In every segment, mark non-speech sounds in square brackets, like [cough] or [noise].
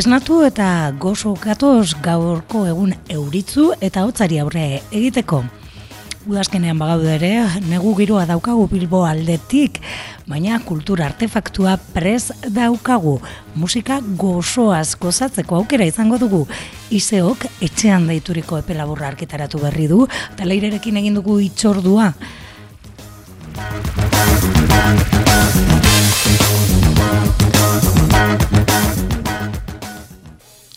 Esnatu eta gozo gatoz gaurko egun euritzu eta hotzari aurre egiteko. Udazkenean bagaude ere, negu giroa daukagu Bilbo aldetik, baina kultura artefaktua prez daukagu. Musika gozoaz gozatzeko aukera izango dugu. Iseok etxean deituriko epe laburra arkitaratu berri du, eta leirerekin egin dugu itxordua.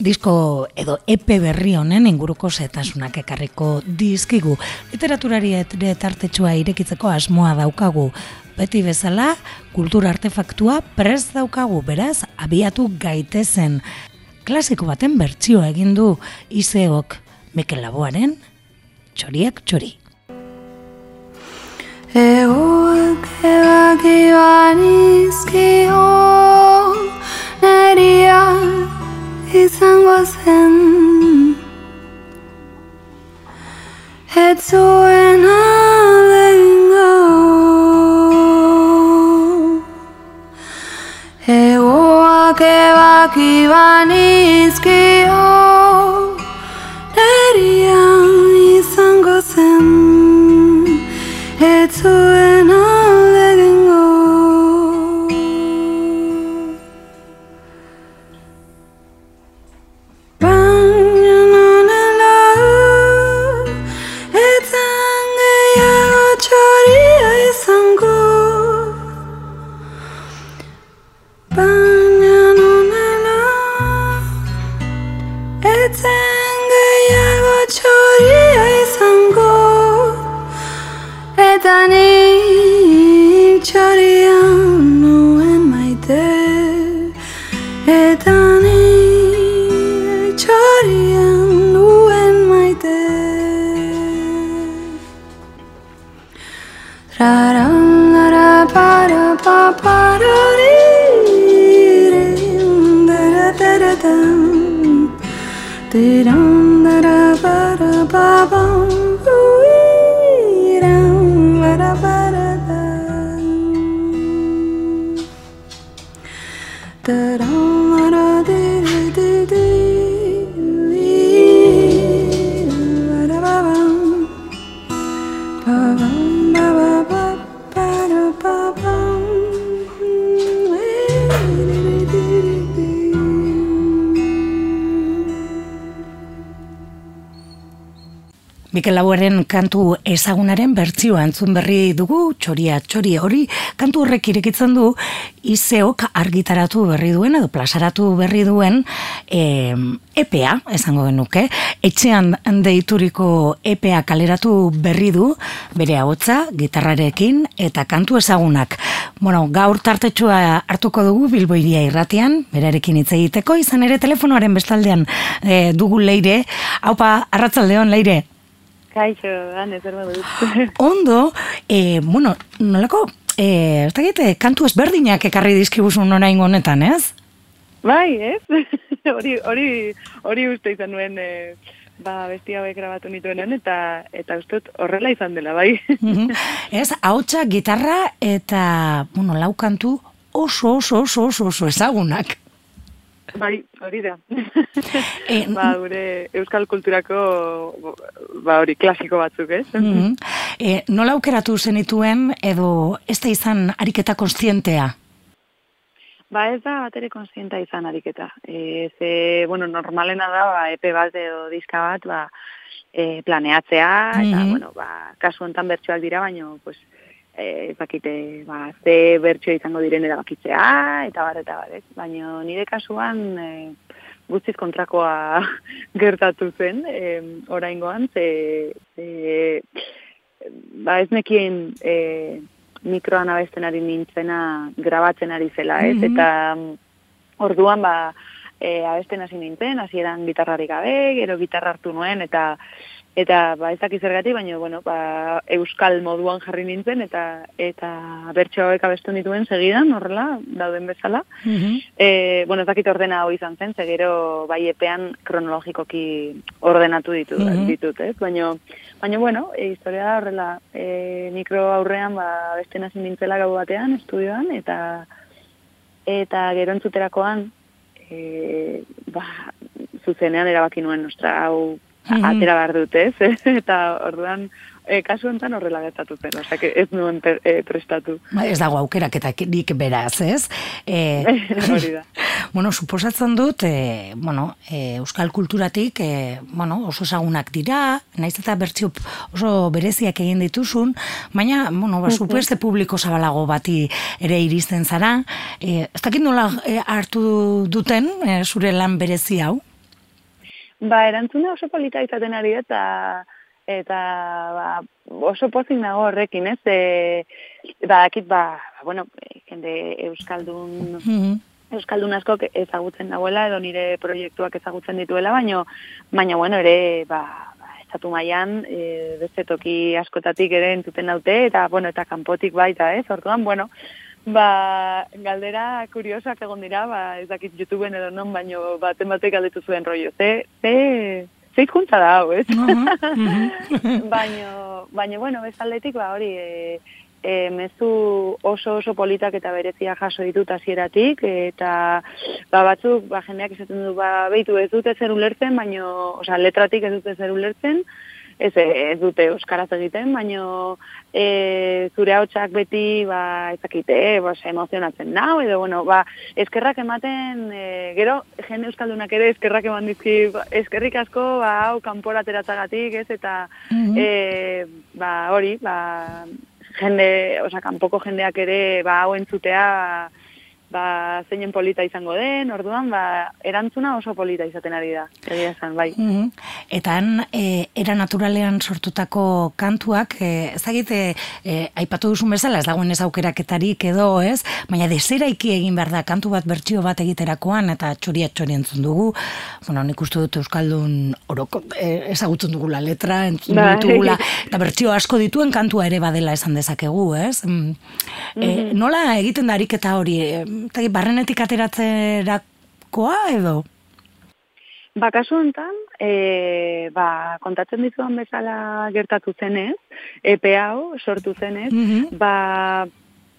Disko edo epe berri honen inguruko zetasunak ekarriko dizkigu. Literaturari ere tartetxua irekitzeko asmoa daukagu. Beti bezala, kultura artefaktua prez daukagu, beraz, abiatu gaitezen. Klasiko baten bertsio egin du Iseok Mikel Laboaren txoriak txori. Egoak ebak iban izkio neriak izango zen Ez zuen alengo Egoak ebak iban izkio Nerian izango zen Ez Laueren kantu ezagunaren bertzioa entzun berri dugu, txoria txori hori, kantu horrek irekitzen du, izeok argitaratu berri duen, edo plasaratu berri duen, e, EPA, esango genuke, etxean deituriko EPA kaleratu berri du, bere hotza, gitarrarekin, eta kantu ezagunak. Bueno, gaur tartetxua hartuko dugu Bilboiria irratian, berarekin hitz egiteko, izan ere telefonoaren bestaldean e, dugu leire, haupa, arratzaldeon leire. Kaixo, han ez [laughs] Ondo, e, bueno, nolako, e, ez dakit, eh, kantu ezberdinak ekarri dizkibuzun orain honetan, ez? Bai, ez? [laughs] hori, hori, hori uste izan nuen, e, ba, bestia hauek grabatu nituen eta eta ustot horrela izan dela, bai. [laughs] ez, hautsa, gitarra eta, bueno, lau kantu oso, oso, oso, oso, oso ezagunak. Bai, hori da. [laughs] E, ba, gure euskal kulturako ba, hori klasiko batzuk, ez? Mm -hmm. e, nola aukeratu zenituen edo ez da izan ariketa konstientea? Ba, ez da batere konstienta izan ariketa. E, ze, bueno, normalena da, ba, epe bat edo diska bat, ba, e, planeatzea, eta, mm bueno, ba, kasu enten bertxoak dira, baino, pues, eh bakite ba ze bertsio izango diren erabakitzea eta bar eta bar, ez? Baina nire kasuan e, guztiz kontrakoa [laughs] gertatu zen, e, oraingoan ze, ze ba ez nekien e, mikroan abesten ari nintzena grabatzen ari zela, ez? Mm -hmm. Eta orduan ba e, abesten hasi nintzen, hasieran gitarrarik gabe, gero gitarra hartu nuen eta Eta ba ez dakiz zergatik, baina bueno, ba, euskal moduan jarri nintzen eta eta bertso hauek abestu dituen segidan, horrela, dauden bezala. Mm bueno, ez dakit ordena hori izan zen, ze gero bai epean kronologikoki ordenatu ditu, mm ditut, ez? Baina baina bueno, e, historia horrela, e, mikro aurrean ba beste nazi nintzela gau batean estudioan eta eta gero entzuterakoan e, ba, zuzenean erabaki nuen nostra hau mhm. atera behar dut, ez? [laughs] eta orduan, e, kasu enten horrela gertatu zen, osea, ez nuen e, prestatu. Ba, ez dago aukerak eta nik beraz, ez? E, [laughs] Hori da. [laughs] bueno, suposatzen dut, e, bueno, e, euskal kulturatik, e, bueno, oso ezagunak dira, naiz eta bertzio oso bereziak egin dituzun, baina, bueno, ba, supueste publiko zabalago bati ere iristen zara, e, ez dakit nola hartu duten e, zure lan berezi hau? Ba, erantzuna oso polita izaten ari eta eta ba, oso pozik nago horrekin, ez? E, ba, akit, ba, bueno, jende Euskaldun, mm Euskaldun asko ezagutzen dagoela, edo nire proiektuak ezagutzen dituela, baino, baina, bueno, ere, ba, ba estatu maian, e, beste toki askotatik ere entuten daute, eta, bueno, eta kanpotik baita, ez? Orduan, bueno, Ba, galdera kuriosak egon dira, ba, ez dakit YouTubeen edo non, baino baten batek galdetu zuen rollo. Ze, ze, ze izkuntza da, hau, ez? [laughs] baino, baino, bueno, bezaldetik, ba, hori, e, e, mezu oso oso politak eta berezia jaso ditut hasieratik eta ba, batzuk, ba, jendeak esaten du, ba, behitu ez dute zer ulertzen, baino, osea, letratik ez dute zer ulertzen, ez, ez dute euskaraz egiten, baino e, zure hautsak beti ba ezakite, ba emozionatzen nau edo bueno, ba eskerrak ematen e, gero jende euskaldunak ere eskerrak eman dizki ba, eskerrik asko ba hau kanpora ateratzagatik, ez eta mm ba hori, ba jende, osea kanpoko jendeak ere ba hau entzutea ba, zeinen polita izango den, orduan, ba, erantzuna oso polita izaten ari da, egia esan, bai. Mm -hmm. Eta han, e, era naturalean sortutako kantuak, e, ezagite, e, aipatu duzun bezala, ez dagoen ez aukeraketarik edo, ez? Baina deseraiki egin behar da, kantu bat bertsio bat egiterakoan, eta txoria txori entzun dugu, bueno, nik uste dut Euskaldun oroko, e, ezagutzen dugula letra, entzun bai. dugula, eta bertsio asko dituen kantua ere badela esan dezakegu, ez? Mm. E, nola egiten da ariketa hori, eta barrenetik ateratzerakoa edo? Ba, kasu honetan, e, ba, kontatzen dizuan bezala gertatu zenez, EPE hau sortu zenez, mm ba,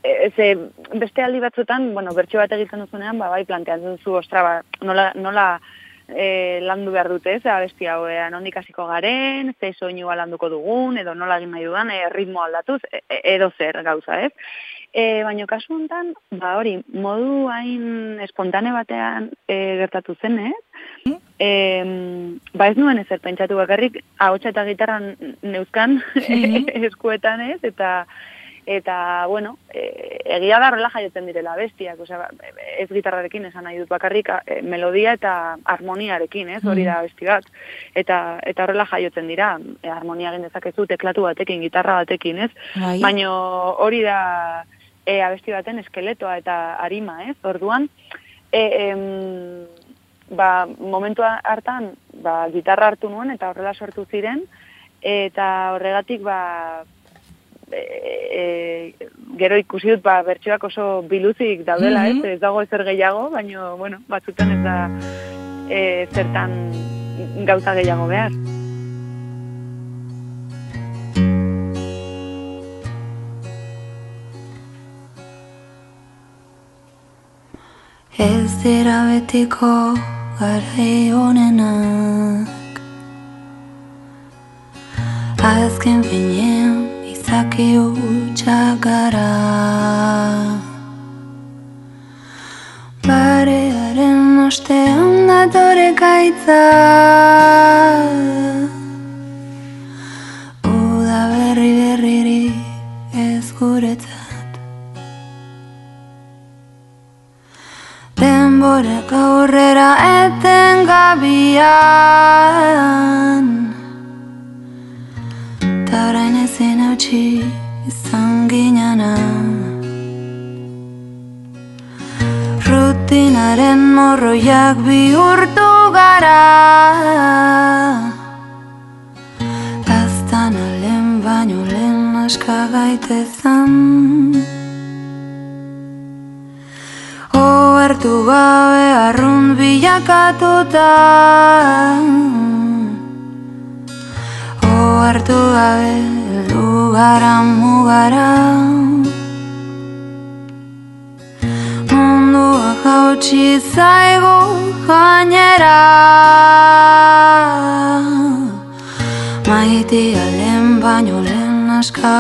e, ze, beste aldi batzutan, bueno, bertxo bat egiten duzunean, ba, bai, planteatzen zu, ostra, ba, nola, nola e, landu behar dute, ze abesti hau, e, nondik hasiko garen, ze soinua landuko dugun, edo nola egin nahi dudan, e, ritmo aldatuz, e, e, edo zer gauza, ez? E, baina kasu honetan, ba hori, modu hain espontane batean e, gertatu zen, eh? E, ba ez nuen ezer pentsatu bakarrik, ahotsa eta gitarran neuzkan [laughs] eskuetan ez, eta eta, bueno, e, egia da horrela jaiotzen direla bestiak, osea, ez gitarrarekin esan nahi dut bakarrik, e, melodia eta harmoniarekin, ez, hori da besti bat, eta, eta horrela jaiotzen dira, e, harmonia egin dezakezu teklatu batekin, gitarra batekin, ez, bai. baina hori da, e, abesti baten eskeletoa eta arima, ez? Orduan, e, em, ba, momentu hartan, ba, gitarra hartu nuen eta horrela sortu ziren, eta horregatik, ba, e, e, gero ikusi dut, ba, bertxoak oso biluzik daudela, mm ez? Ez dago ezer gehiago, baina, bueno, batzutan ez da e, zertan gauza gehiago behar. Ez dira betiko gara honenak Azken finean izaki utxak gara. Barearen ostean datore gaitza. Uda berri berriri ez guretzak denborak aurrera eten gabian. Ta orain ezin hautsi izan ginana. Rutinaren morroiak bihurtu gara. Gaztan alen baino lehen aska gaitezan hartu gabe arrun bilakatuta. O hartu gabe eldu gara mugara Munduak hautsi zaigu gainera. Maitia lehen baino lehen aska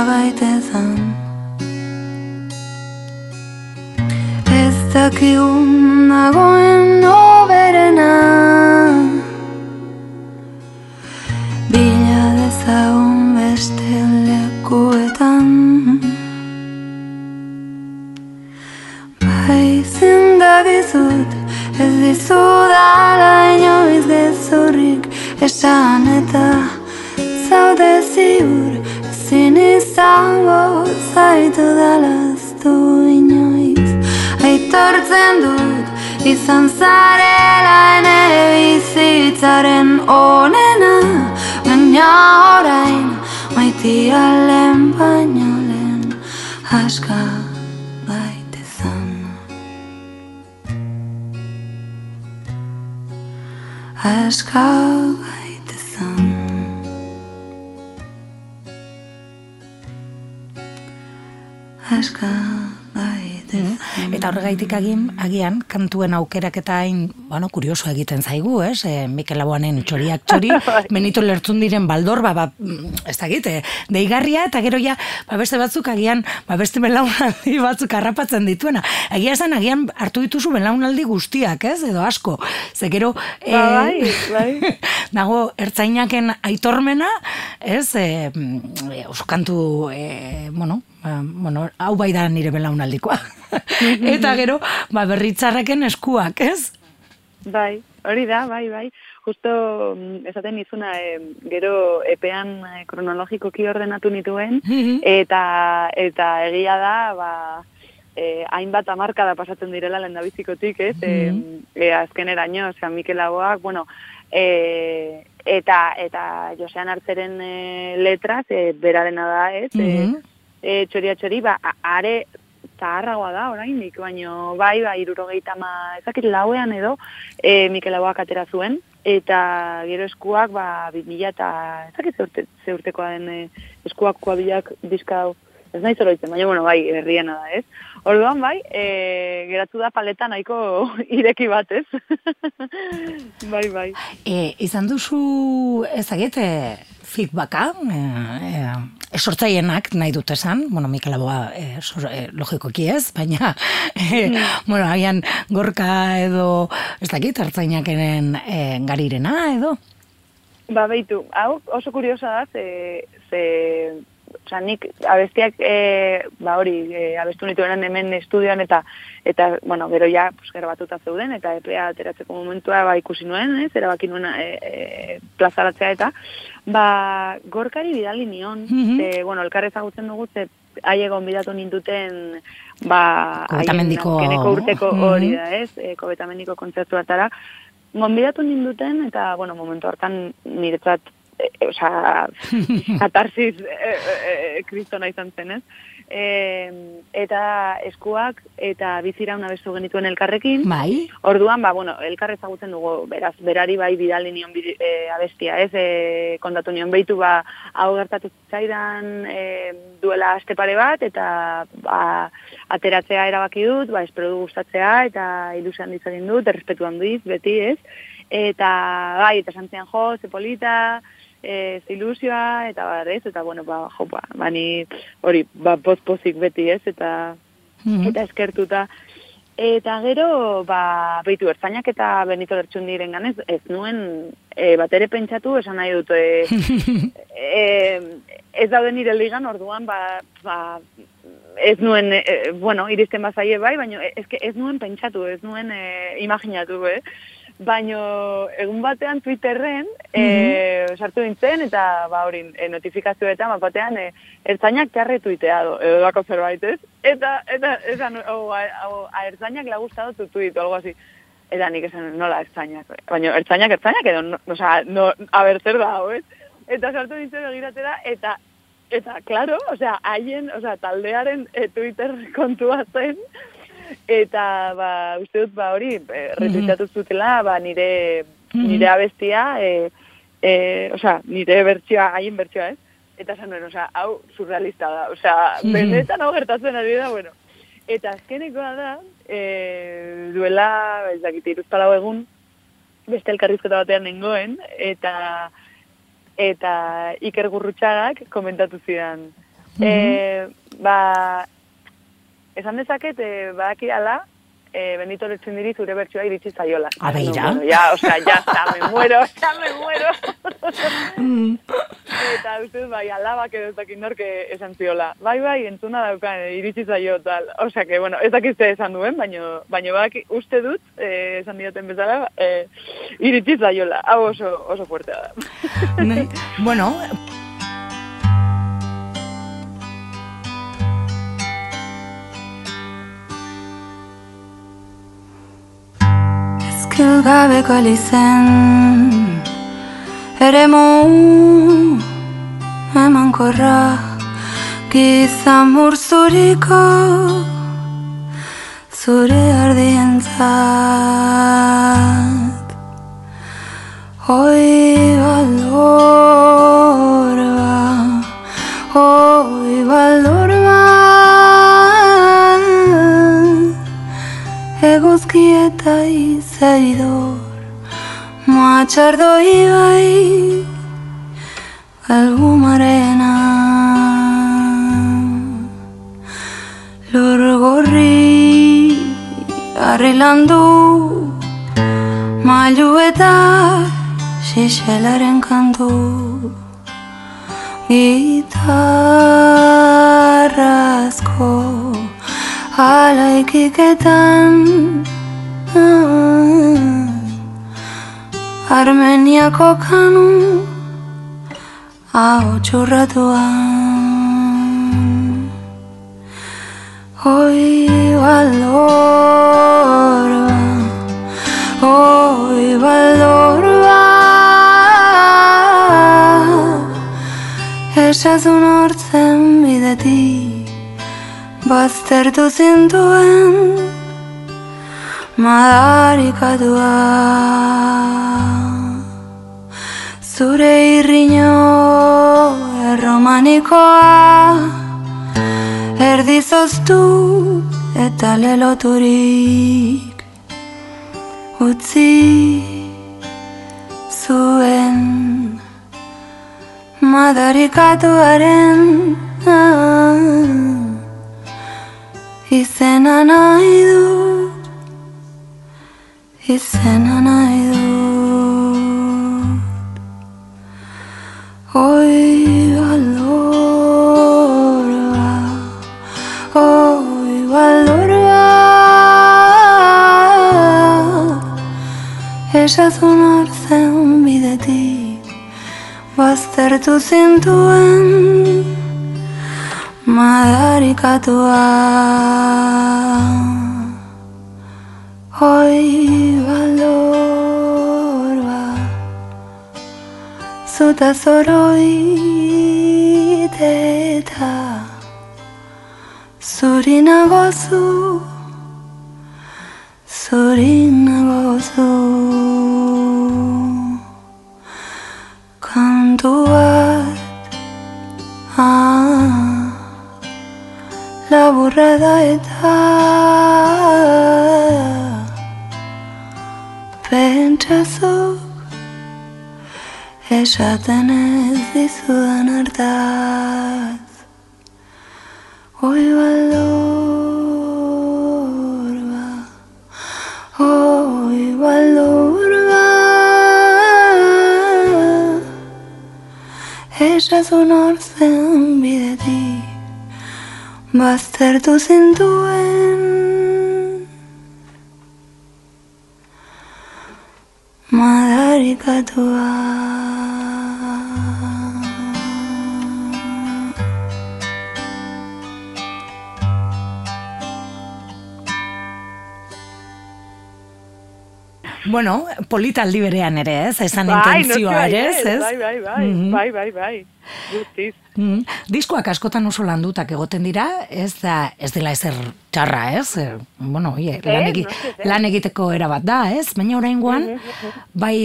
dakigun nagoen oberena Bila dezagun beste lekuetan. Bai zindagizut ez dizudala inoiz gezurrik esan eta zaude ziur ezin izango zaitu dalaztu inoiz Aitortzen dut izan zarela ene bizitzaren onena. Baina orain maitia lehen baino lehen aska baitezan. Aska baitezan Eta horregaitik agin, agian, kantuen aukerak eta hain, bueno, kurioso egiten zaigu, ez? E, Mikel Laboanen txoriak txori, [laughs] [laughs] menito lertzun diren baldor, ba, ba, ez da gite, deigarria, eta gero ja, ba, beste batzuk agian, ba, beste belaunaldi [laughs] batzuk harrapatzen dituena. Egia esan, agian hartu dituzu belaunaldi guztiak, ez? Edo asko. Ze gero, Ba, bai, bai. dago ertzainaken aitormena, ez? E, e, oso kantu, e, bueno, ba, bueno, hau bai da nire belaunaldikoa. [laughs] Eta gero, ba, berritzarreken eskuak, ez? Bai, hori da, bai, bai. Justo mm, esaten izuna, e, gero epean e, kronologikoki ordenatu nituen, eta eta egia da, ba, e, hainbat amarkada pasatzen direla lendabizikotik, ez? E, e, azkeneraino, osea, Mikel Laboak, bueno, e, eta eta Josean Artzeren e, letraz, e, berarena da, ez? E, e, txoria txori, ba, are zaharragoa da oraindik, baino bai, bai, irurogeita ma, ezakit lauean edo, e, Mikel Laboak atera zuen, eta gero eskuak, ba, 2000 eta, ezakit ze, urte, ze urtekoa den e, eskuak kuabilak diska ez nahi zoroitzen, baina, bueno, bai, herriena da, ez? Orduan, bai, e, geratu da paleta nahiko [laughs] ireki bat, ez? [laughs] bai, bai. E, izan duzu, ezagite, feedbacka, e, e, sortzaienak nahi dut esan, bueno, Mikel Aboa e, sor, e, logikoki ez, baina, e, bueno, hagian gorka edo, ez dakit, hartzainakenen e, garirena edo. Ba, beitu, hau oso kuriosa da, ze, ze Osa, nik abestiak, e, ba hori, e, abestu nituen hemen estudioan eta, eta bueno, gero ja, pues, gero batuta zeuden, eta epea ateratzeko momentua ba, ikusi nuen, ez, erabaki nuen e, e, plazaratzea eta, ba, gorkari bidali nion, Mhm. ze, bueno, elkar ezagutzen dugu, ze haie gonbidatu ninduten, ba, Kobetamendiko- urteko Mhm. hori da, ez, e, kobetamendiko kontzertuatara, gonbidatu ninduten, eta, bueno, momentu hartan niretzat, e, e, osea, [laughs] katarsis e, e, e, izan zen, ez? E, eta eskuak eta bizira una bezu genituen elkarrekin. Bai, Orduan, ba, bueno, elkar ezagutzen dugu, beraz, berari bai bidali nion bide- e, abestia, ez, e, kontatu nion behitu, ba, hau gertatu zaidan e, duela aste pare bat, eta ba, ateratzea erabaki dut, ba, espero du gustatzea, eta ilusian ditzagin dut, errespetu handiz, beti, ez, eta bai, eta santzian jo, ze polita, e, ze ilusioa, eta bar, ez, eta bueno, ba, jo, ba, bani, hori, ba, poz-pozik beti, ez, eta Mhm. eta eskertuta. Eta gero, ba, beitu, ertzainak eta Benito Lertxundiren ganez, ez nuen e, bat ere pentsatu, esan nahi dut, [laughs] e, e, ez daude nire ligan, orduan, ba, ba, ez nuen, e, bueno, iristen bazaie bai, baina ez, ez nuen pentsatu, ez nuen e, imaginatu, eh? Baino egun batean Twitterren e, sartu nintzen eta ba hori e, notifikazioetan bat batean e, ertzainak te tuiteado edo dako zerbait, ez? Eta eta esan o, a, o, a ertzainak le ha gustado tu o algo así. Eta nik esan nola ertzainak. Baina ertzainak ertzainak edo no, o sea, no a ber zer da, hau, ez? Eta sartu nintzen begiratera eta eta claro, o sea, haien, o sea, taldearen e, Twitter kontua zen eta ba uste dut ba hori e, retuitatu zutela ba nire nire abestia e, e, o sea, nire bertsioa haien bertsioa ez eta esan nuen, o sea, hau surrealista da. O sea, benetan hau gertatzen ari da bueno. Eta azkenekoa da, e, duela, ez dakit, iruzpalau egun, beste elkarrizketa batean nengoen, eta eta Iker Gurrutxagak komentatu zidan. Mm -hmm. ba, esan dezaket, e, badaki ala, eh, Benito Letzindiri zure bertsioa iritsi zaiola. A beira. No, bueno, ya, o sea, ya está, me muero, [laughs] ya me muero. Mm. Eta uste, bai, alabak edo ez norke esan ziola. Bai, bai, entzuna daukan, eh, iritsi zaio, tal. O sea, que, bueno, ez dakizte esan duen, baino, baino bak, uste dut, eh, esan dioten bezala, eh, iritsi zaiola. Hau oso, oso fuertea da. bueno, gabeko lizen Ere mu eman korra Gizan murzuriko Zure ardien zat Hoi baldorba Hoi baldorba Eguzki eta izaidor Moatxardo ibai Algu marena. Lor gorri Arrilandu Mailu eta Xixelaren kantu Gitarrazko Alaikiketan Armeniako kanu Hau txurratuan Hoi baldorba Hoi baldorba. Esazun hortzen bidetik baztertu zintuen madarikatua zure irriño erromanikoa. Erdizoztu eta leloturik utzi zuen madarikatuaren ah, izena nahi dut izena nahi dut oi balorba oi balorba esazun arzen bidetik baztertu zintuen madarikatua Hoi balorba Zuta zoroit eta Zurina gozu Zurina gozu Kantu bat Ah. Laburra da eta Pentsazuk esaten ez dizudan hartaz. Oi baldorba, oi baldorba Esazun orzen bidetik baztertu zintuen madarikatua Bueno, politaldi berean ere, ez? Esan bai, intentzioa ere, ez? Bai, bai, bai, -hmm. bai, bai, bai, justiz. Mm, diskoak askotan oso landutak egoten dira, ez da, ez dela ezer txarra, ez? E, bueno, oie, lan, egi, lan egiteko erabat da, ez? Baina oraingoan bai,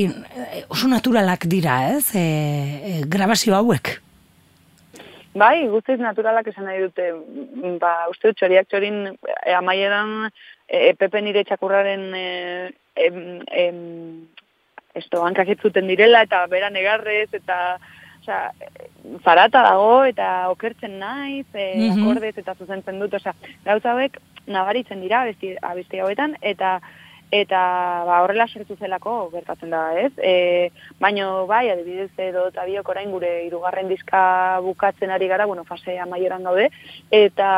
oso naturalak dira, ez? E, e, grabazio hauek. Bai, guztiz naturalak esan nahi dute, ba, uste dut txoriak txorin e, amaieran e, pepe nire txakurraren e, em, em, esto, hankak direla eta beran egarrez eta Osa, zarata dago eta okertzen naiz, e, mm akordez eta zuzentzen dut, osa, gauza hauek nabaritzen dira abesti, abesti hauetan, eta eta ba, horrela sortu zelako gertatzen da, ez? E, Baina, bai, adibidez edo eta biok orain gure irugarren diska bukatzen ari gara, bueno, fase amaieran gaude, eta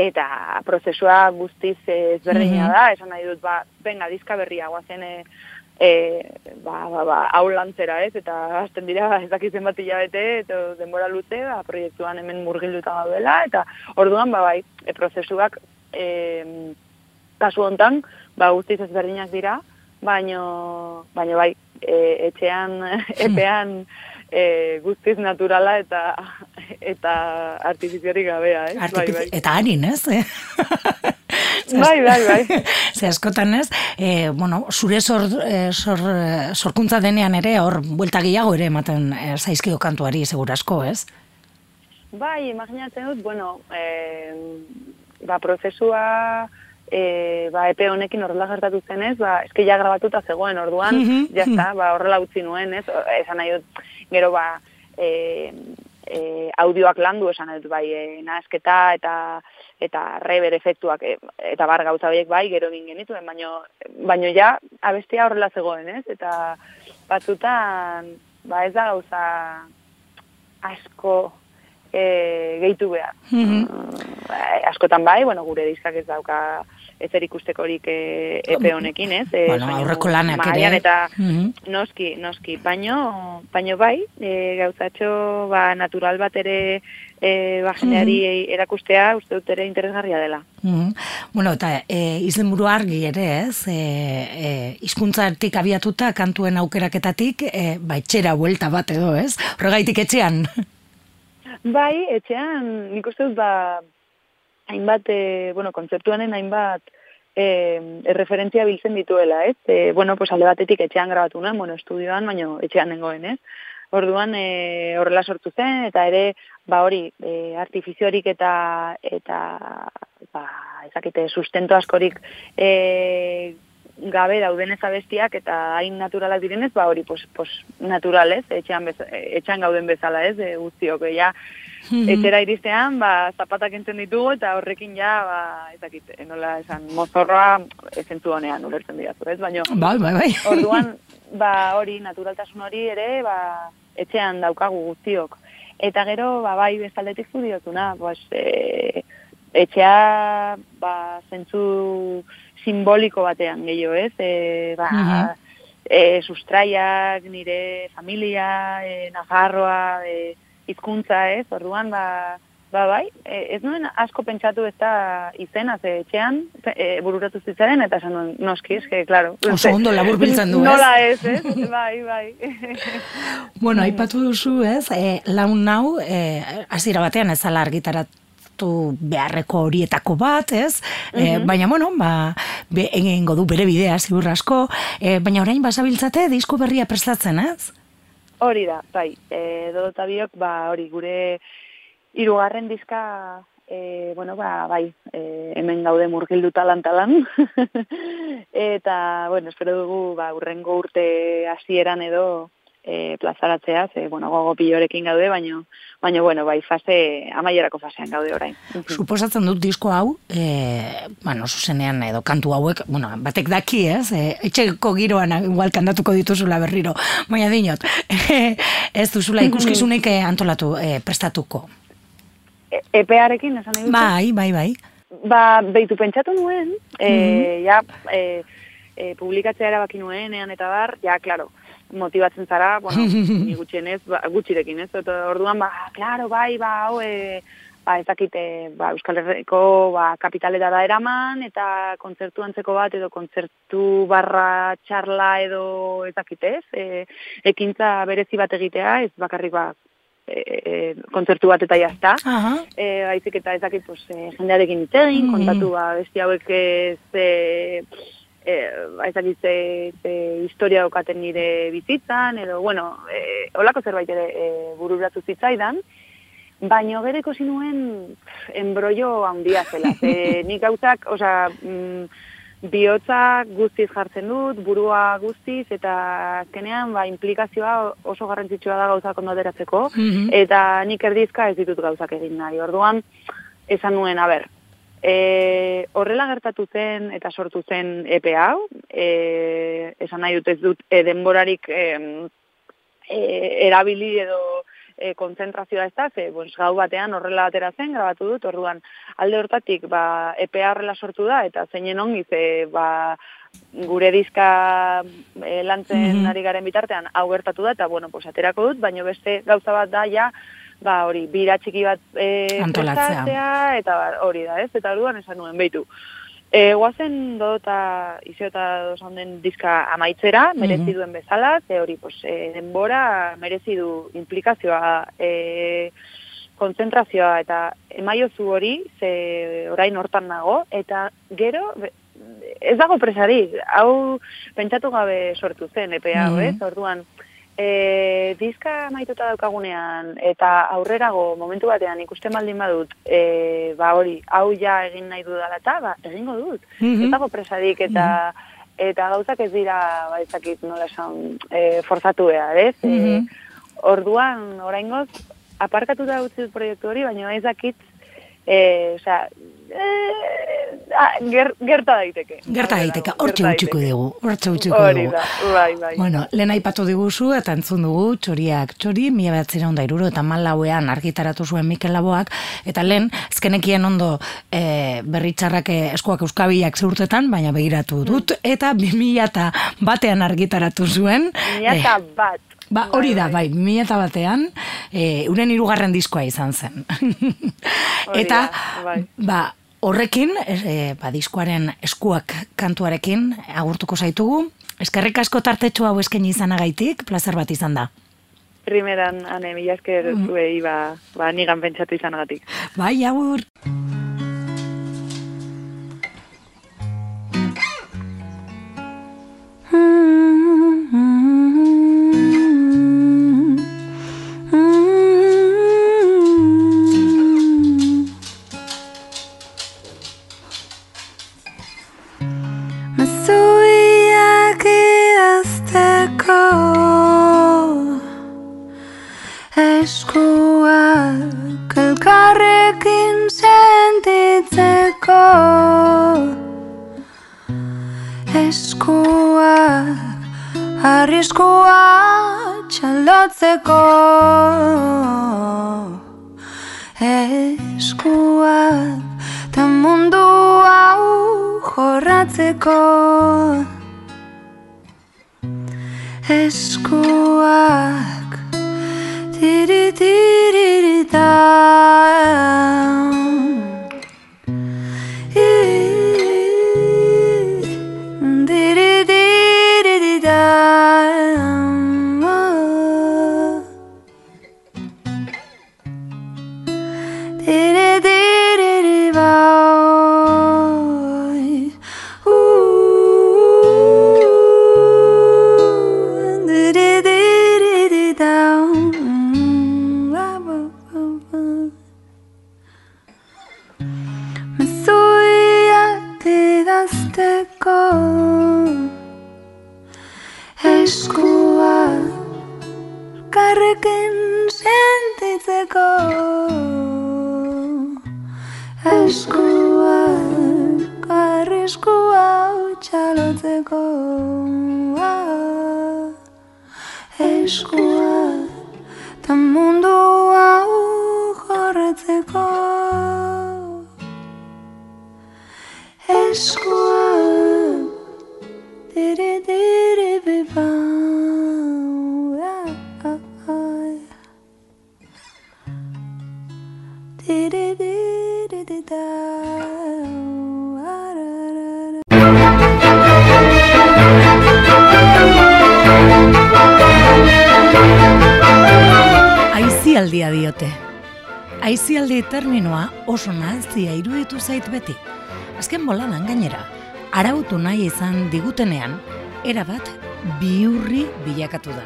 eta prozesua guztiz ezberdina mm da, esan nahi dut, ba, venga, diska berria, guazen, e, e, ba, ba, ba, aulantzera, ez? Eta hasten dira, ez dakitzen bat hilabete, eta denbora luze, ba, proiektuan hemen murgilduta gaudela, eta orduan, ba, bai, e, prozesuak, e, kasu hontan, ba, guztiz ezberdinak dira, baino, baino bai, e, etxean, [laughs] epean, e, guztiz naturala eta eta artifiziarik gabea, eh? Artifici bai, bai. Eta harin, ez? [laughs] [laughs] Bai, bai, bai. [laughs] Ze askotan ez, e, bueno, zure sor, sor, sorkuntza denean ere, hor, buelta gehiago ere ematen e, zaizkio kantuari, segurasko, ez? Bai, imaginatzen dut, bueno, e, ba, prozesua e, ba, epe honekin horrela gertatu zenez, ba, eske ja grabatuta zegoen orduan, mm -hmm. jazta, ba, horrela utzi nuen, ez, esan nahi dut, gero, ba, e, e, audioak landu, esan dut, bai, e, nazketa eta eta rever efektuak e, eta bar gauza horiek bai gero egin genituen baino baino ja abestia horrela zegoen, ez? Eta batzutan ba ez da gauza asko e, gehitu behar. Mm -hmm. askotan bai, bueno, gure diskak ez dauka ezer ikustekorik e, epe honekin, ez? E, bueno, aurreko lanak ere. Eta mm noski, noski, baino, baino bai, e, gauzatxo ba, natural bat ere e, ba, jendeari erakustea uste dut ere interesgarria dela. Mm Bueno, eta e, izen argi ere, ez? E, e, izkuntzartik abiatuta, kantuen aukeraketatik, e, ba, etxera buelta bat edo, ez? Horregaitik etxean. Bai, etxean, nik uste dut, ba, hainbat, e, bueno, kontzeptuanen hainbat e, erreferentzia biltzen dituela, ez? E, bueno, pues alde batetik etxean grabatu nuen, bueno, estudioan, baina etxean nengoen, ez? Orduan e, horrela sortu zen, eta ere, ba hori, e, artifiziorik eta, eta ba, ezakite, sustento askorik e, gabe dauden abestiak eta hain naturalak direnez, ba hori, pues, pues naturalez, etxean, bez, etxean gauden bezala ez, e, guztiok, ja, mhm. etxera iristean, ba, zapatak entzen ditugu eta horrekin ja, ba, ezakit, nola esan, mozorroa ezentzu honean, ulertzen dira, ez, baina, bai, bai, bai. [laughs] orduan, ba, hori, naturaltasun hori ere, ba, etxean daukagu guztiok. Eta gero, ba, bai, bestaldetik zudiotuna, pues, e, etxea, ba, zentzu, simboliko batean gehiago, ez? E, ba, e, sustraiak, nire familia, e, Nafarroa, e, izkuntza, ez? Orduan, ba, ba bai, e, ez nuen asko pentsatu ez da izena, ze etxean, e, bururatu zitzaren, eta esan nuen, noski, eske, klaro. Oso ondo [laughs] labur biltzen du, ez? Nola ez, ez? [laughs] bai, bai. [laughs] bueno, aipatu duzu, ez? E, laun nau, e, azira batean ez ala argitarat beharreko horietako bat, ez? Mm baina, bueno, ba, be, du bere bidea, ziur asko, e, baina orain basabiltzate disko berria prestatzen, ez? Hori da, bai, e, dodota biok, ba, hori, gure irugarren diska, e, bueno, ba, bai, e, hemen gaude murgildu talantalan, [laughs] eta, bueno, espero dugu, ba, urrengo urte hasieran edo, e, plazaratzea, ze, bueno, gogo pilorekin gaude, baino, baino, bueno, bai, fase, amaierako fasean gaude orain. Suposatzen dut disko hau, e, bueno, zuzenean edo kantu hauek, bueno, batek daki, ez, e, etxeko giroan igual kandatuko dituzula berriro, baina dinot, [laughs] ez duzula ikuskizunik e, antolatu, e, prestatuko. E, epearekin, esan egin? Bai, bai, bai. Ba, behitu pentsatu nuen, e, ja, e, e, publikatzea erabaki nuenean eta bar, ja, klaro, motibatzen zara, bueno, [laughs] ni gutxienez, ba, gutxirekin, ez? Eta orduan, ba, claro, bai, ba, hau, e, ba, ezakite, ba, Euskal Herriko, ba, kapitaleta da eraman, eta kontzertu antzeko bat, edo kontzertu barra txarla, edo ezakite, ez? E, ekintza berezi bat egitea, ez bakarrik, ba, e, e, kontzertu bat eta jazta. E, baizik eta ezakit, pues, e, jendearekin itegin, mm. kontatu, ba, besti hauek ez, e, eh ze, ze historia okaten nire bizitzan edo bueno, eh olako zerbait ere e, bururatu zitzaidan. Baina gero ikusi nuen enbrollo handia zela. Ze, [laughs] nik gauzak, osea, mm, bihotza guztiz jartzen dut, burua guztiz, eta azkenean ba, implikazioa oso garrantzitsua da gauzak ondo ateratzeko, Mhm. eta nik erdizka ez ditut gauzak egin nahi. Orduan, esan nuen, a ber, e, horrela gertatu zen eta sortu zen EPE hau, e, esan nahi dut ez dut e, denborarik e, e, erabili edo e, kontzentrazioa ez da, ze pues, gau batean horrela atera zen, grabatu dut, orduan alde hortatik ba, EPA horrela sortu da, eta zeinen ongi ze ba, gure dizka e, lantzen Mhm. ari garen bitartean hau gertatu da, eta bueno, pues, aterako dut, baina beste gauza bat da ja, ba, hori, bira txiki bat e, Antolatzea. eta ba, hori da, ez? Eta orduan esan nuen, behitu. E, guazen dota izio eta dozan den dizka amaitzera, merezi Mhm. duen bezala, ze hori, pues, e, denbora merezi du implikazioa, e, kontzentrazioa eta emaiozu hori, ze orain hortan nago, eta gero, ez dago presari, hau pentsatu gabe sortu zen, epe hau, Mhm. ez? Orduan, e, dizka maituta daukagunean eta aurrerago momentu batean ikusten baldin badut, e, ba hori, hau ja egin nahi dudala eta, ba, egingo dut. Mhm. Ez dago presarik eta eta gauzak ez dira, ba, ezakit nola esan, e, forzatu behar, ez? E, Mhm. orduan, oraingoz, aparkatuta utzi dut proiektu hori, baina ez dakit, e, osea, e, ah, ger, gerta daiteke. Gerta daiteke, hortxe daiteke. dugu, hortxe utziko Hori dugu. da, bai, bai. Bueno, lehen aipatu diguzu eta entzun dugu txoriak txori, mila behatzera onda iruro eta malauean argitaratu zuen Mikel Laboak, eta lehen, ezkenekien ondo e, berritxarrak eh, eskuak euskabiak zeurtetan, baina begiratu dut, eta 2000 eta batean argitaratu zuen. Mila eta eh, bat. Ba, hori da, bai, 2000 eta batean, e, uren hirugarren diskoa izan zen. [laughs] Hori eta, da, bai. ba, horrekin, e, ba, diskoaren eskuak kantuarekin agurtuko zaitugu. Eskerrik asko tartetxo hau eskaini izanagaitik, plazer bat izan da. Primeran, ane, mila esker Mm. zuei, ba, ba, nigan pentsatu izanagatik. Bai, agur. Didazteko Eskua Karrekin sentitzeko. Eskua Karriskua utxalotzeko. Eskua Ta mundu hau jorretzeko Eskua Diri diri biba Diri diri di da Aizialdia diote. Aizialdi terminoa oso nazia iruditu zait beti. Azken boladan gainera, arautu nahi izan digutenean, erabat biurri bilakatu da.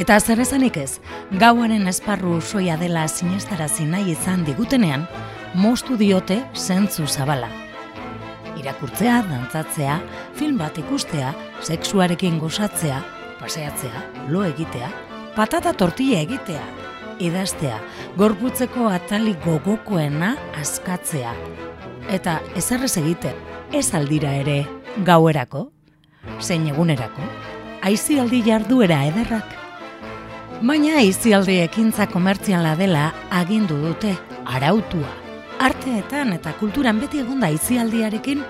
Eta zer esanik ez, gauaren esparru soia dela sinestarazi nahi izan digutenean, mostu diote zentzu zabala. Irakurtzea, dantzatzea, film bat ikustea, sexuarekin gozatzea, paseatzea, lo egitea, patata tortilla egitea, idaztea, gorputzeko atali gogokoena askatzea. Eta ezerrez egite, ez aldira ere gauerako, zein egunerako, aizialdi jarduera ederrak. Baina aizialdi ekintza komertziala dela agindu dute arautua. Arteetan eta kulturan beti egonda aizialdiarekin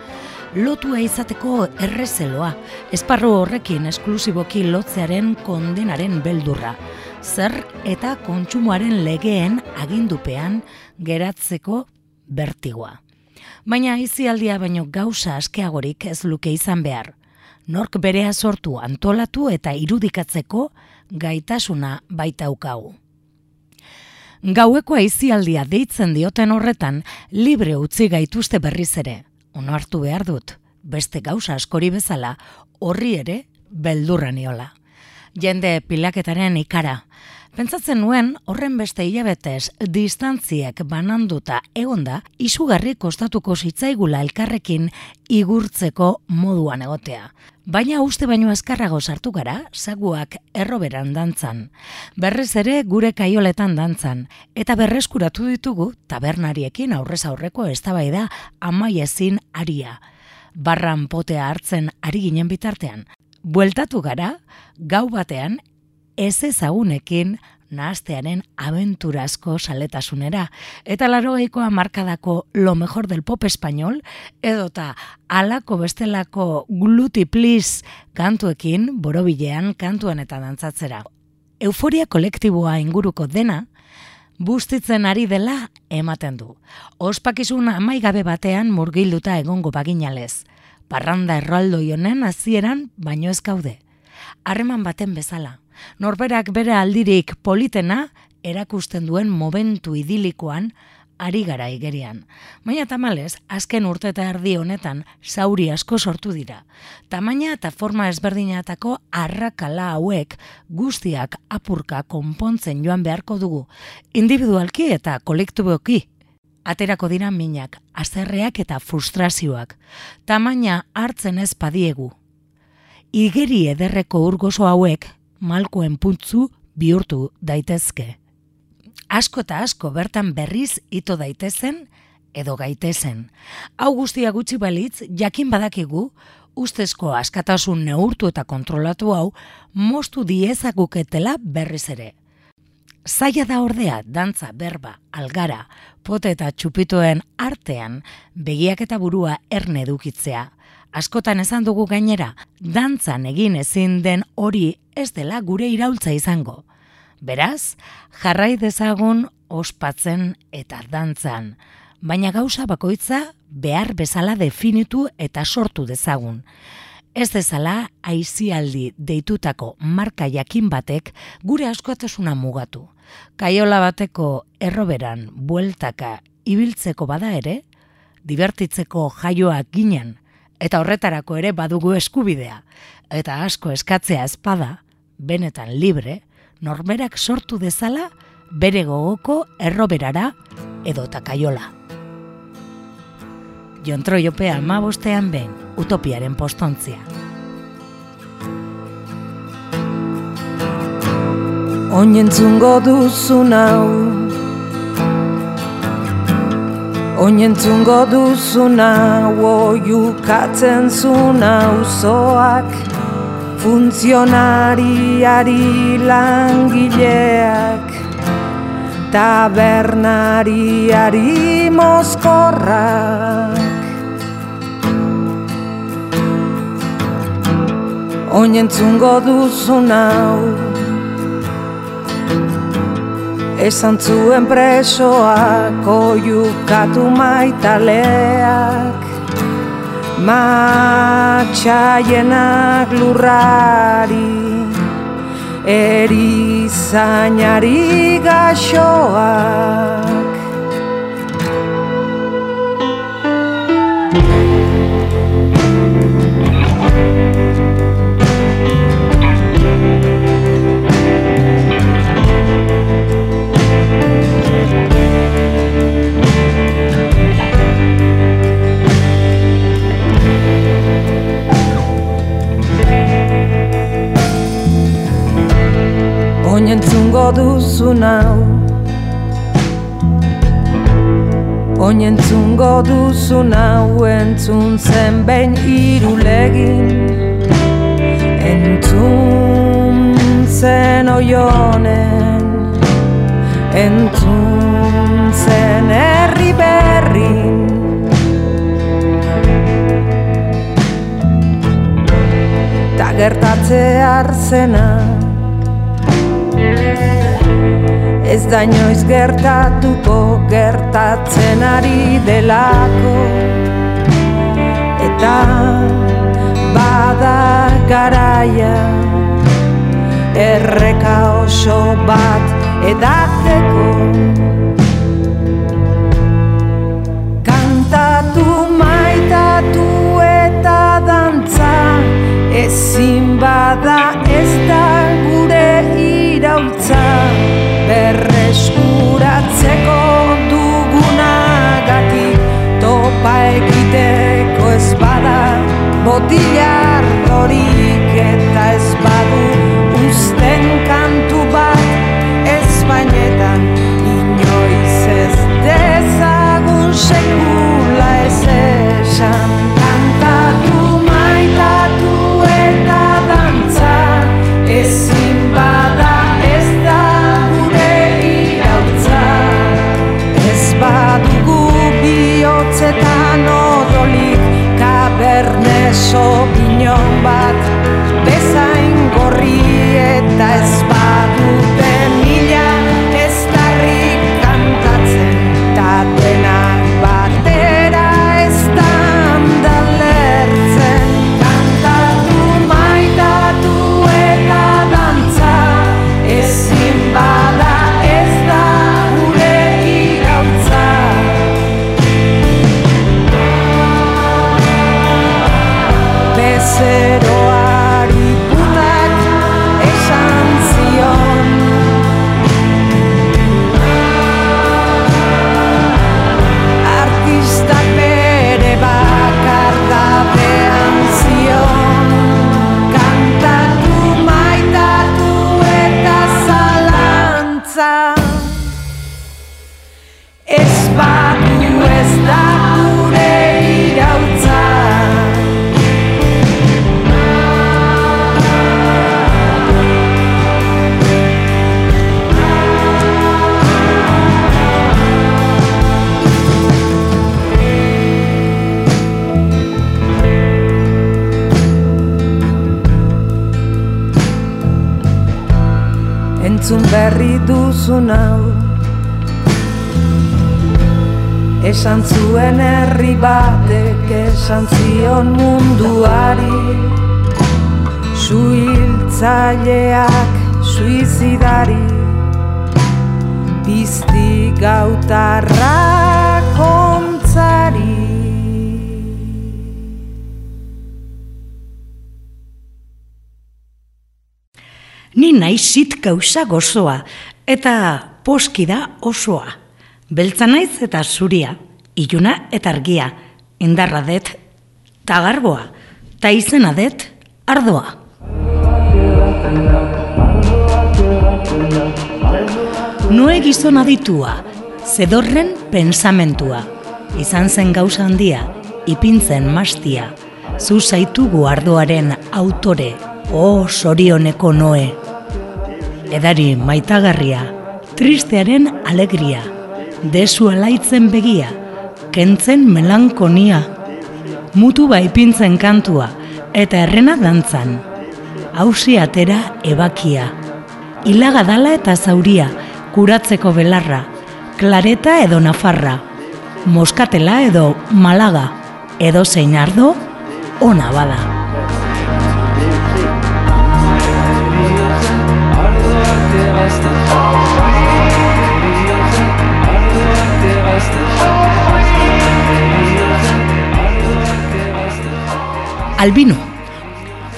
lotua izateko errezeloa, esparru horrekin esklusiboki lotzearen kondenaren beldurra, zer eta kontsumoaren legeen agindupean geratzeko bertigoa. Baina izialdia baino gauza askeagorik ez luke izan behar. Nork berea sortu antolatu eta irudikatzeko gaitasuna baita ukagu. Gaueko aizialdia deitzen dioten horretan libre utzi gaituzte berriz ere. Ono hartu behar dut, beste gauza askori bezala horri ere beldurra niola jende pilaketaren ikara. Pentsatzen nuen horren beste hilabetez distantziek bananduta egonda izugarri kostatuko zitzaigula elkarrekin igurtzeko moduan egotea. Baina uste baino azkarrago sartu gara, zaguak erroberan dantzan. Berrez ere gure kaioletan dantzan, eta berreskuratu ditugu tabernariekin aurrez aurreko eztabaida amaiezin aria. Barran potea hartzen ari ginen bitartean, bueltatu gara, gau batean, ez ezagunekin nahaztearen abenturazko saletasunera. Eta laro markadako lo mejor del pop español, edota alako bestelako gluti please kantuekin, borobilean, kantuan eta dantzatzera. Euforia kolektiboa inguruko dena, bustitzen ari dela ematen du. Ospakizun amaigabe batean murgilduta egongo baginalez parranda erraldo honen hasieran baino ez gaude. Harreman baten bezala, norberak bere aldirik politena erakusten duen momentu idilikoan ari gara igerian. Baina tamales, azken urte eta erdi honetan zauri asko sortu dira. Tamaina eta forma ezberdinatako arrakala hauek guztiak apurka konpontzen joan beharko dugu, individualki eta kolektuboki aterako dira minak, azerreak eta frustrazioak, tamaina hartzen ez padiegu. Igeri ederreko urgoso hauek, malkoen puntzu bihurtu daitezke. Asko eta asko bertan berriz ito daitezen edo gaitezen. Hau guztia gutxi balitz, jakin badakigu, ustezko askatasun neurtu eta kontrolatu hau, mostu diezaguketela berriz ere. Zaila da ordea, dantza, berba, algara, pote eta txupituen artean, begiak eta burua erne dukitzea. Askotan esan dugu gainera, dantzan egin ezin den hori ez dela gure iraultza izango. Beraz, jarrai dezagun ospatzen eta dantzan, baina gauza bakoitza behar bezala definitu eta sortu dezagun. Ez dezala aizialdi deitutako marka jakin batek gure askotasuna mugatu. Kaiola bateko erroberan bueltaka ibiltzeko bada ere, divertitzeko jaioak ginen, eta horretarako ere badugu eskubidea, eta asko eskatzea espada, benetan libre, normerak sortu dezala bere gogoko erroberara edo kaiola. Jontroiopea amabostean ben, utopiaren postontzia. Oinentzungo duzu nau Oinentzungo duzu nau Oiukatzen zu zoak Funtzionariari langileak Tabernariari mozkorrak oinentzungo duzu nau. Esan zuen presoak oiukatu maitaleak. Matxaienak lurrari Erizainari gaxoak Oinentzungo duzu nau. Oinentzungo duzu nau Entzun zen behin irulegin Entzun zen oionen Entzun zen herri berrin. Ta gertatze arzena Ez da inoiz gertatuko gertatzen ari delako. Eta bada garaia Erreka oso bat edateko Kantatu maitatu eta dantza Ezin bada ez da gure irautza berreskuratzeko dugunagatik. Topa egiteko ez bada botilar horik eta ez badu. Usten kantu bat ez bainetan inoiz ez dezagun sekula ez esan Esan zuen herri batek esan zion munduari. Suhiltzaileak suizidari Pizti gautarra kontzari Ni naizit gauza gozoa, eta poski da osoa. Beltza naiz eta zuria, iluna eta argia, indarra det, ta garboa, ta izena det, ardoa. Noe gizon aditua, zedorren pensamentua, izan zen gauza handia, ipintzen mastia, zu zaitugu ardoaren autore, o sorioneko noe. Edari maitagarria, tristearen alegria, desu alaitzen begia, kentzen melankonia, mutu baipintzen kantua, eta errena dantzan. Hausi atera ebakia, ilaga dala eta zauria, kuratzeko belarra, klareta edo nafarra, moskatela edo malaga, edo zein ardo, ona bada. Albino.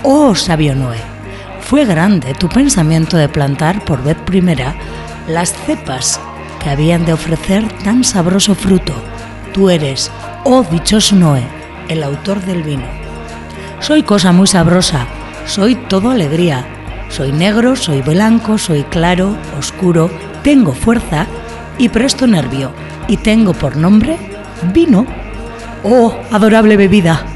Oh, sabio Noé, fue grande tu pensamiento de plantar por vez primera las cepas que habían de ofrecer tan sabroso fruto. Tú eres, oh dichoso Noé, el autor del vino. Soy cosa muy sabrosa, soy todo alegría, Soy negro, soy blanco, soy claro, oscuro, tengo fuerza y presto nervio, y tengo por nombre vino. Oh, adorable bebida,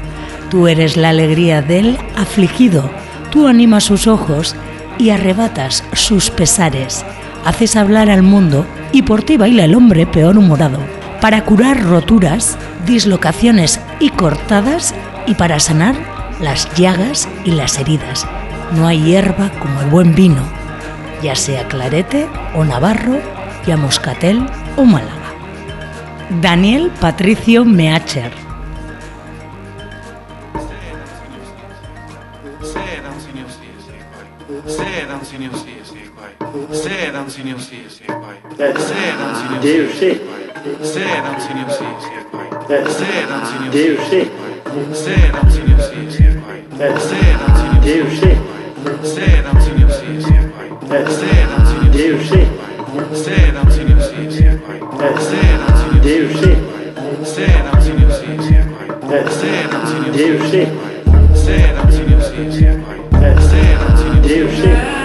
tú eres la alegría del afligido, tú animas sus ojos y arrebatas sus pesares, haces hablar al mundo y por ti baila el hombre peor humorado, para curar roturas, dislocaciones y cortadas y para sanar las llagas y las heridas. No hay hierba como el buen vino, ya sea clarete o navarro, ya moscatel o málaga. Daniel Patricio Meacher. Deus Sedan sinu siis. Sedan sinu siis. Sedan sinu siis. Sedan sinu siis. Sedan sinu siis. Sedan sinu siis. Sedan sinu siis. Sedan sinu siis. Sedan sinu siis. Sedan sinu siis. Sedan sinu siis. Sedan sinu siis.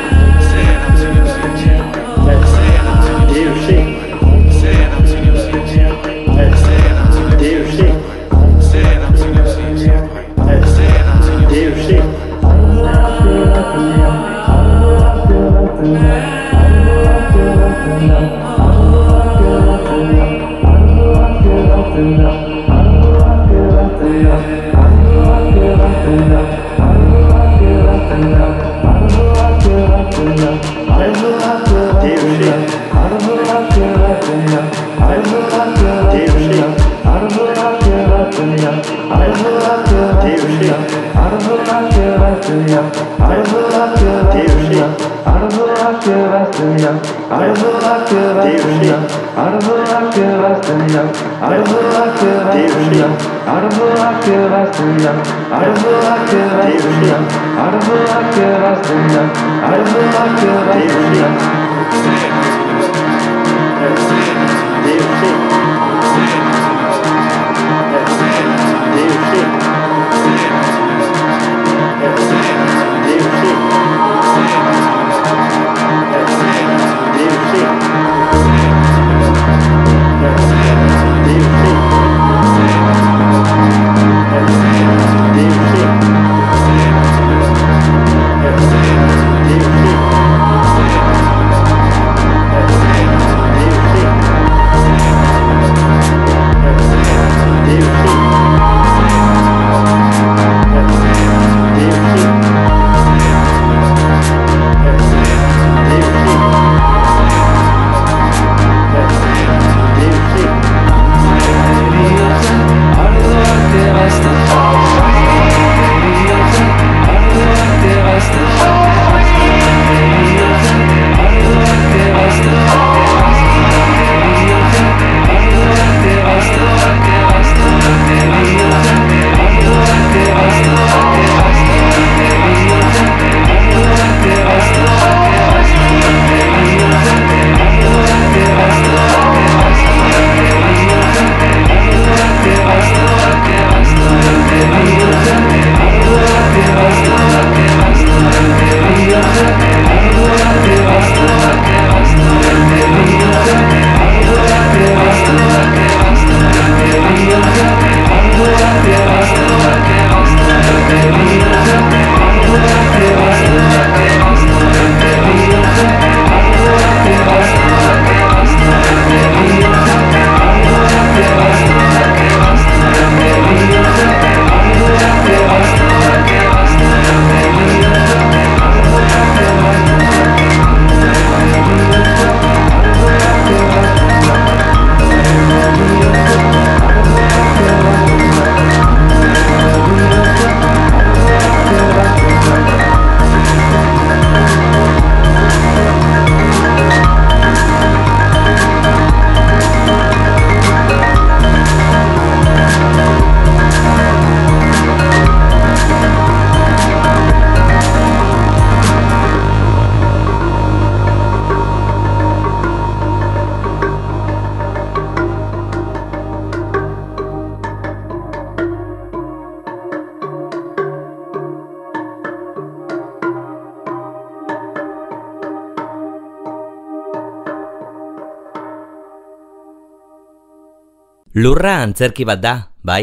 Lurra antzerki bat da, bai?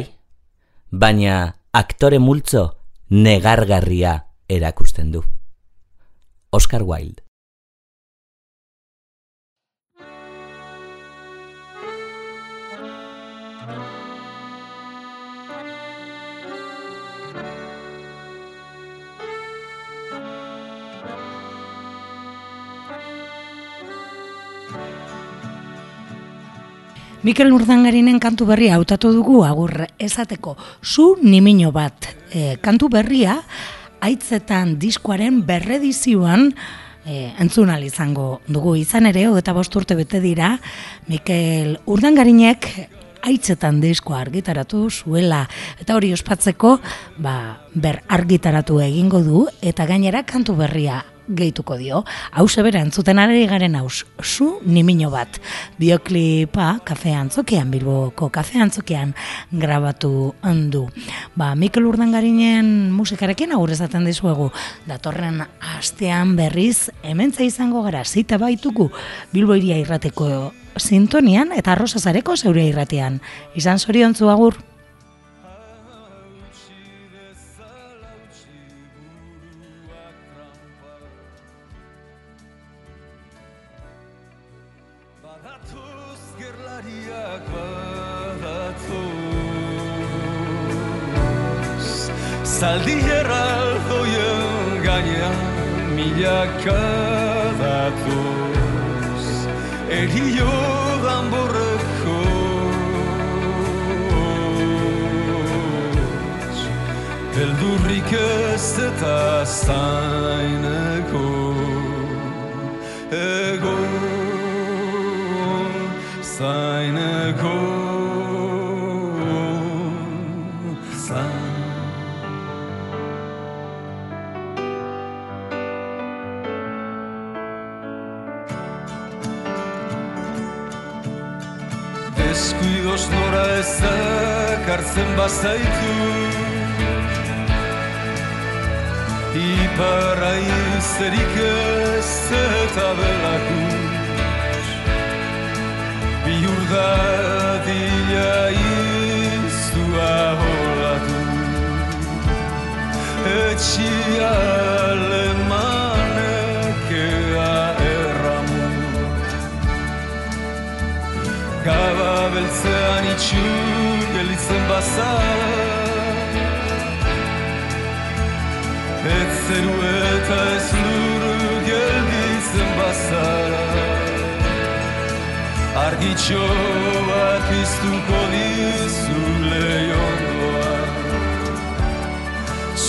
Baina aktore multzo negargarria erakusten du. Oscar Wilde Mikel Urdangarinen kantu berria hautatu dugu agur esateko zu nimino bat. E, kantu berria aitzetan diskoaren berredizioan e, entzun izango dugu izan ere, eta bost urte bete dira, Mikel Urdangarinek aitzetan diskoa argitaratu zuela, eta hori ospatzeko, ba, ber argitaratu egingo du, eta gainera kantu berria gehituko dio. Hau sebera entzuten ari garen haus, zu nimino bat. Bioklipa kafe antzokian, bilboko kafe antzokian grabatu handu. Ba, Mikel Urdangarinen musikarekin agur ezaten dizuegu. Datorren astean berriz, hementza izango gara, zita baituku Bilbo iria irrateko sintonian eta arrozazareko zeuria irratean. Izan zoriontzu agur. Milaka datuz Erio danborreko Eldurrik ez eta zaineko Ego zaineko hartzen bazaitu Iparra izterik ez eta belakus Biur da dila iztua holatu Etxia alemanek ea erramu. Gaba beltzean itxun gelitzen bazar Ez zeru eta ez lur gelditzen bazara Argitxo bat piztuko dizu lehiondoa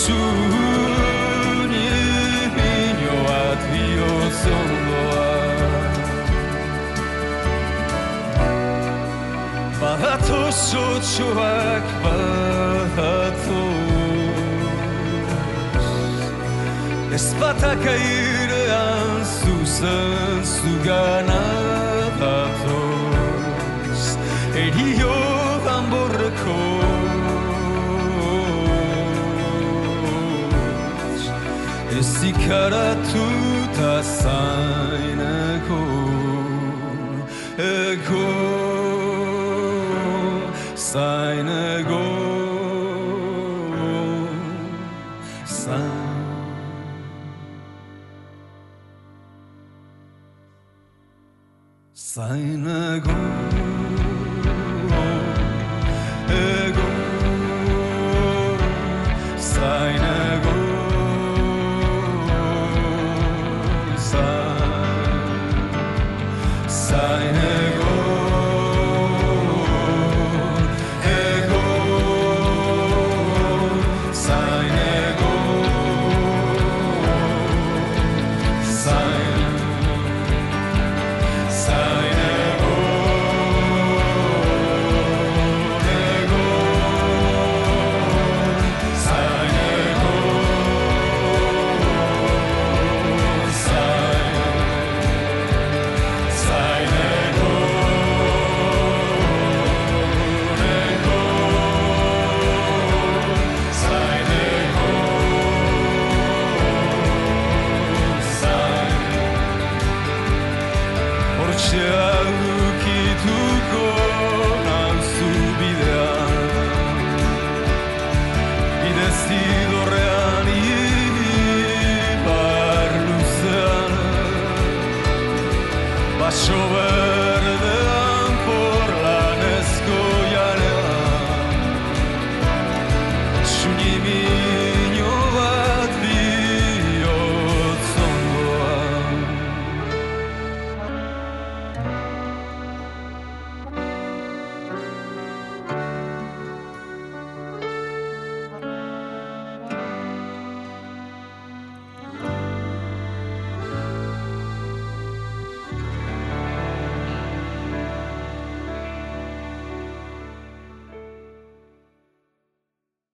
Zu nipino bat bihotzondoa Badatoz otxoak badatoz Ez batak airean zuzen zugana datoz Erio danborreko Ez ikaratu zaineko zaineko Zain